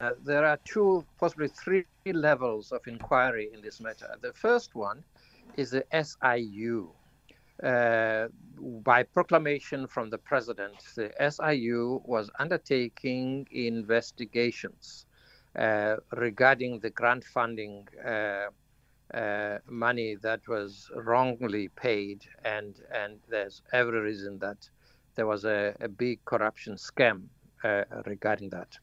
uh, there are two, possibly three levels of inquiry in this matter. The first one is the SIU. Uh, by proclamation from the president, the SIU was undertaking investigations uh, regarding the grant funding uh, uh, money that was wrongly paid, and and there's every reason that there was a, a big corruption scam uh, regarding that.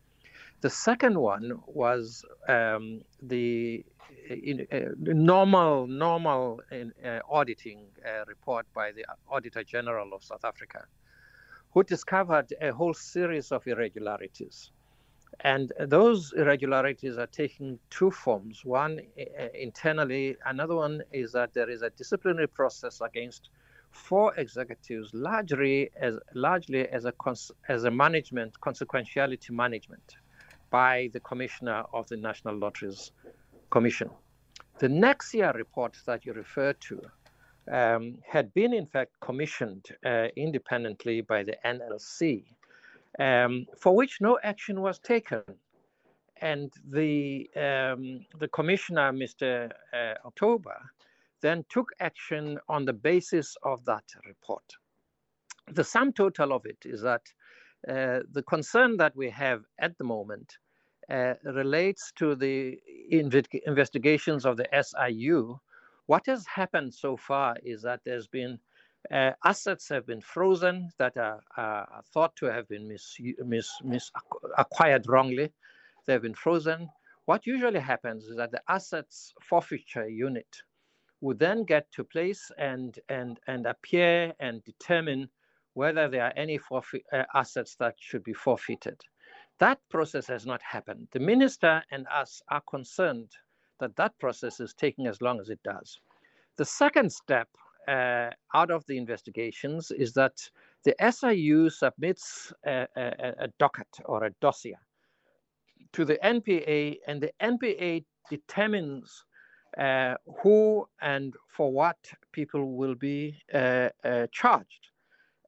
The second one was um, the in, uh, normal normal in, uh, auditing uh, report by the Auditor General of South Africa, who discovered a whole series of irregularities. And those irregularities are taking two forms. One uh, internally, another one is that there is a disciplinary process against four executives, largely as largely as a cons- as a management consequentiality management by the commissioner of the National Lotteries Commission. The Nexia report that you referred to um, had been, in fact, commissioned uh, independently by the NLC, um, for which no action was taken. And the, um, the commissioner, Mr. Uh, October, then took action on the basis of that report. The sum total of it is that uh, the concern that we have at the moment uh, relates to the inv- investigations of the SIU, what has happened so far is that there's been uh, assets have been frozen that are, are thought to have been mis, mis, mis, acquired wrongly. They've been frozen. What usually happens is that the assets forfeiture unit would then get to place and and and appear and determine whether there are any forfeit, uh, assets that should be forfeited. That process has not happened. The minister and us are concerned that that process is taking as long as it does. The second step uh, out of the investigations is that the SIU submits a, a, a docket or a dossier to the NPA, and the NPA determines uh, who and for what people will be uh, uh, charged.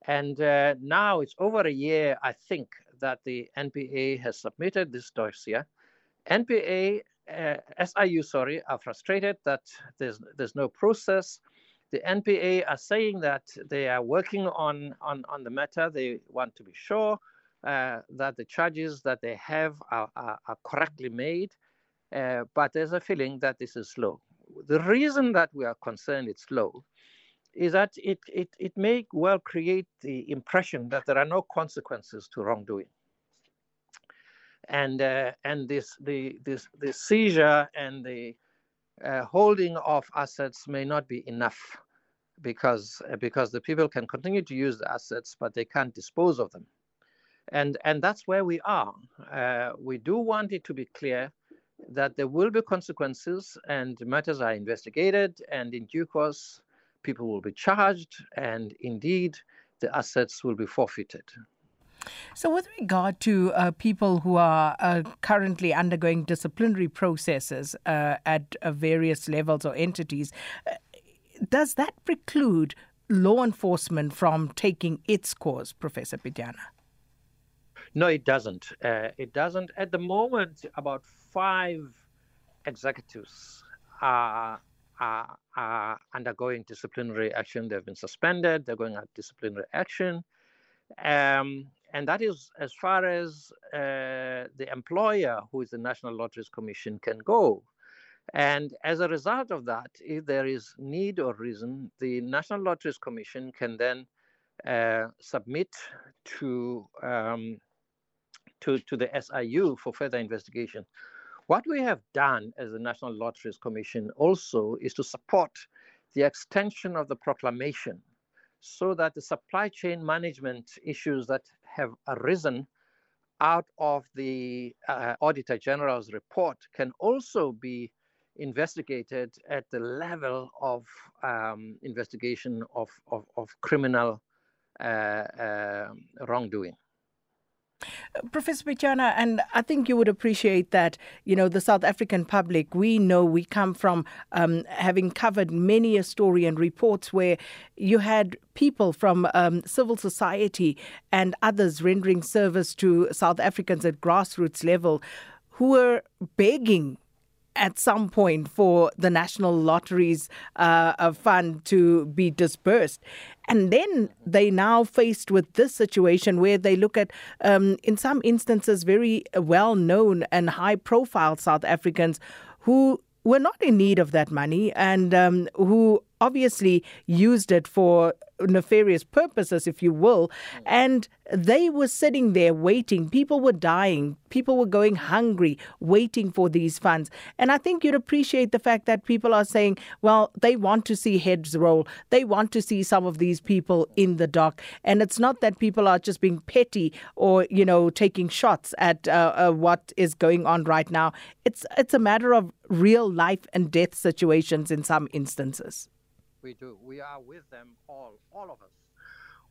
And uh, now it's over a year, I think, that the NPA has submitted this dossier. NPA, uh, SIU, sorry, are frustrated that there's there's no process. The NPA are saying that they are working on on, on the matter. They want to be sure uh, that the charges that they have are, are, are correctly made. Uh, but there's a feeling that this is slow. The reason that we are concerned it's slow is that it, it, it may well create the impression that there are no consequences to wrongdoing. And, uh, and this, the, this, the seizure and the uh, holding of assets may not be enough because, uh, because the people can continue to use the assets, but they can't dispose of them. And, and that's where we are. Uh, we do want it to be clear that there will be consequences and matters are investigated and in due course people will be charged, and indeed, the assets will be forfeited. So, with regard to uh, people who are uh, currently undergoing disciplinary processes uh, at uh, various levels or entities, uh, does that preclude law enforcement from taking its course, Professor Pityana? No, it doesn't. Uh, it doesn't. At the moment, about five executives are are, are undergoing disciplinary action. They've been suspended. They're going at disciplinary action. Um, and that is as far as uh, the employer, who is the National Lotteries Commission, can go. And as a result of that, if there is need or reason, the National Lotteries Commission can then uh, submit to, um, to to the SIU for further investigation. What we have done as the National Lotteries Commission also is to support the extension of the proclamation so that the supply chain management issues that have arisen out of the uh, Auditor General's report can also be investigated at the level of um, investigation of, of, of criminal uh, uh, wrongdoing. Professor Pityana, and I think you would appreciate that, you know, the South African public, we know we come from um, having covered many a story and reports where you had people from um, civil society and others rendering service to South Africans at grassroots level who were begging at some point for the National Lotteries uh, fund to be disbursed. And then they now faced with this situation where they look at, um, in some instances, very well known and high profile South Africans who were not in need of that money and um, who obviously used it for nefarious purposes, if you will. And they were sitting there waiting. People were dying. People were going hungry, waiting for these funds. And I think you'd appreciate the fact that people are saying, well, they want to see heads roll. They want to see some of these people in the dock. And it's not that people are just being petty or, you know, taking shots at uh, uh, what is going on right now. It's, it's a matter of real life and death situations in some instances we do. We are with them all, all of us.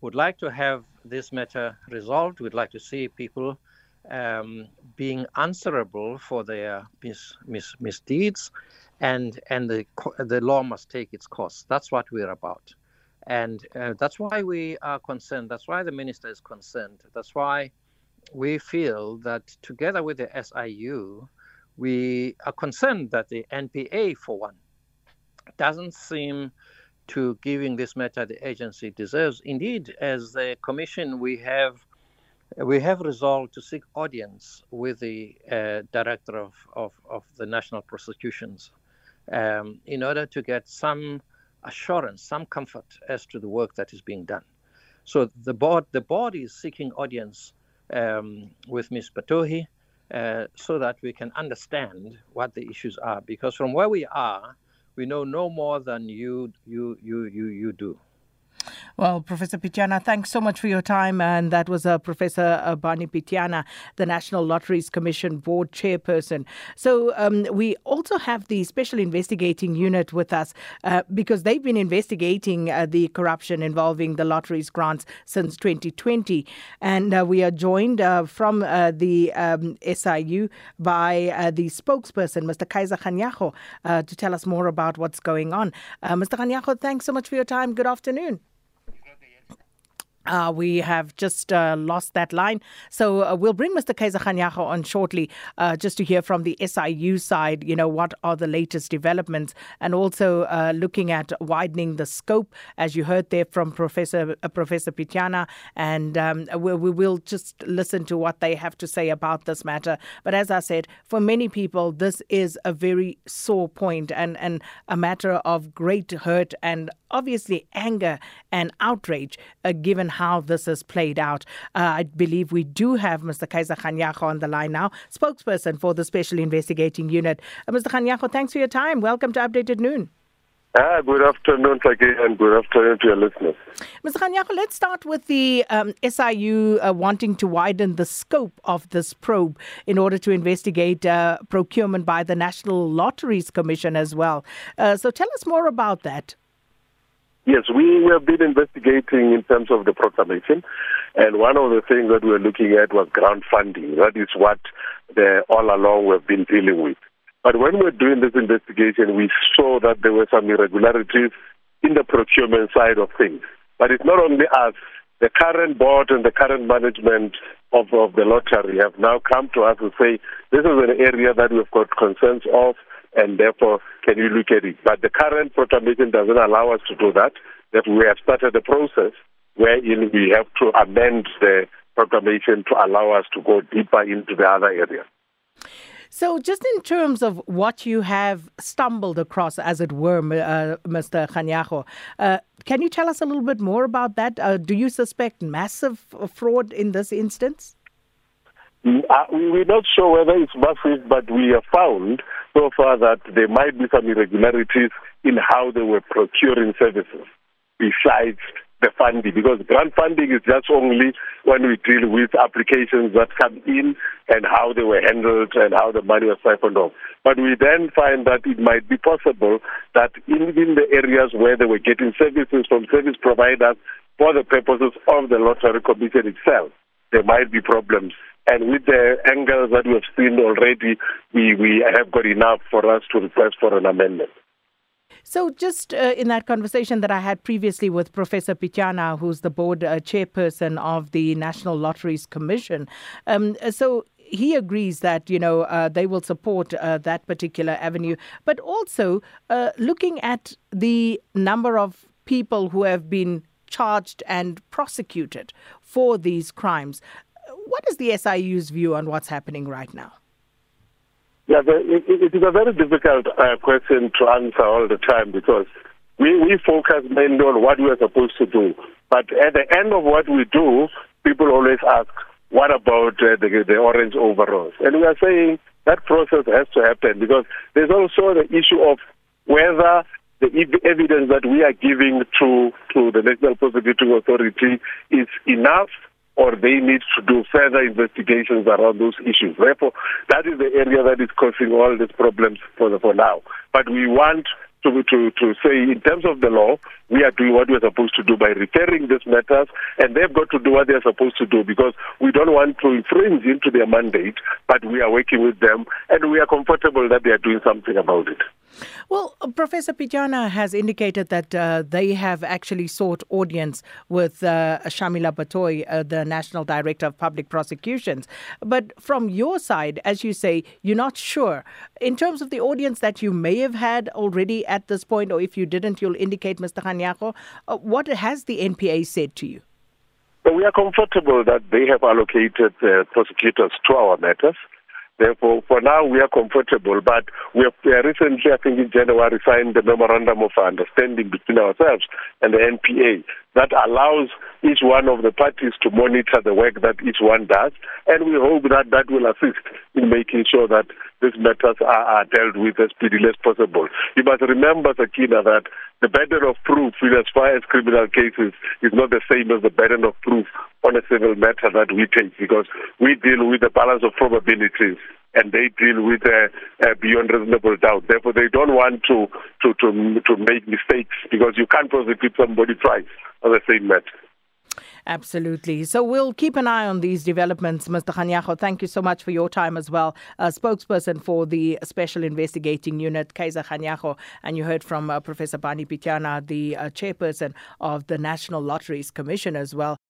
Would like to have this matter resolved. We'd like to see people um, being answerable for their mis, mis, misdeeds, and and the the law must take its course. That's what we're about, and uh, that's why we are concerned. That's why the minister is concerned. That's why we feel that together with the SIU, we are concerned that the NPA, for one, doesn't seem to giving this matter the agency deserves. Indeed, as the commission, we have we have resolved to seek audience with the uh, director of, of, of, the national prosecutions um, in order to get some assurance, some comfort as to the work that is being done. So the board the board is seeking audience um, with Ms. Batohi uh, so that we can understand what the issues are. Because from where we are, we know no more than you you you you you do. Well, Professor Pityana, thanks so much for your time. And that was uh, Professor uh, Bani Pityana, the National Lotteries Commission board chairperson. So um, we also have the Special Investigating Unit with us uh, because they've been investigating uh, the corruption involving the lotteries grants since 2020. And uh, we are joined uh, from the um, SIU by the spokesperson, Mr. Kaiser Kganyago, to tell us more about what's going on. Mr. Kganyago, thanks so much for your time. Good afternoon. Uh, we have just uh, lost that line. So uh, we'll bring Mr. Kaiser Kganyago on shortly uh, just to hear from the SIU side, you know, what are the latest developments and also uh, looking at widening the scope, as you heard there from Professor uh, Professor Pityana. And um, we, we will just listen to what they have to say about this matter. But as I said, for many people, this is a very sore point and, and a matter of great hurt and obviously anger and outrage given how this has played out. Uh, I believe we do have Mr. Kaiser Kganyago on the line now, spokesperson for the Special Investigating Unit. Uh, Mr. Kganyago, thanks for your time. Welcome to Updated Noon. Ah, good afternoon, again, and good afternoon to your listeners. Mr. Kganyago, let's start with the um, SIU uh, wanting to widen the scope of this probe in order to investigate uh, procurement by the National Lotteries Commission as well. Uh, so tell us more about that. Yes, we have been investigating in terms of the proclamation, and one of the things that we're looking at was grant funding. That is what the, all along we've been dealing with. But when we're doing this investigation, we saw that there were some irregularities in the procurement side of things. But it's not only us. The current board and the current management of, of the lottery have now come to us and say, this is an area that we've got concerns of and therefore can you look at it. But the current proclamation doesn't allow us to do that. That we have started a process wherein we have to amend the proclamation to allow us to go deeper into the other areas. So, just in terms of what you have stumbled across, as it were, uh, Mr. Kganyago, uh, can you tell us a little bit more about that? Uh, do you suspect massive fraud in this instance? Mm, uh, we're not sure whether it's massive, but we have found so far that there might be some irregularities in how they were procuring services besides the funding because grant funding is just only when we deal with applications that come in and how they were handled and how the money was siphoned off. But we then find that it might be possible that in, in the areas where they were getting services from service providers for the purposes of the lottery commission itself, there might be problems and with the angles that we have seen already, we, we have got enough for us to request for an amendment. So, just uh, in that conversation that I had previously with Professor Pityana, who's the board uh, chairperson of the National Lotteries Commission, um, so he agrees that you know uh, they will support uh, that particular avenue, but also uh, looking at the number of people who have been charged and prosecuted for these crimes. What is the SIU's view on what's happening right now? Yeah, the, it, it is a very difficult uh, question to answer all the time because we, we focus mainly on what we are supposed to do. But at the end of what we do, people always ask, what about uh, the, the orange overalls? And we are saying that process has to happen because there's also the issue of whether the evidence that we are giving to, to the National Prosecuting Authority is enough or they need to do further investigations around those issues. Therefore, that is the area that is causing all these problems for, the, for now. But we want to, to, to say, in terms of the law, we are doing what we're supposed to do by referring these matters, and they've got to do what they're supposed to do because we don't want to infringe into their mandate, but we are working with them, and we are comfortable that they are doing something about it. Well, Professor Pityana has indicated that uh, they have actually sought audience with uh, Shamila Batoy, uh, the National Director of Public Prosecutions. But from your side, as you say, you're not sure. In terms of the audience that you may have had already at this point, or if you didn't, you'll indicate, Mr. Kganyago, uh, what has the NPA said to you? Well, we are comfortable that they have allocated uh, prosecutors to our matters. Therefore, for now, we are comfortable, but we have recently, I think in January, signed the memorandum of understanding between ourselves and the NPA that allows each one of the parties to monitor the work that each one does, and we hope that that will assist in making sure that these matters are, are dealt with as speedily as possible. You must remember, Sakina, that the burden of proof in as far as criminal cases is not the same as the burden of proof on a civil matter that we take because we deal with the balance of probabilities and they deal with uh, uh, beyond reasonable doubt. Therefore, they don't want to, to, to, to make mistakes because you can't prosecute somebody twice on the same matter. Absolutely. So we'll keep an eye on these developments. Mr. Kganyago, thank you so much for your time as well. A spokesperson for the Special Investigating Unit, Kaiser Kganyago, and you heard from uh, Professor Bani Pityana, the uh, chairperson of the National Lotteries Commission as well.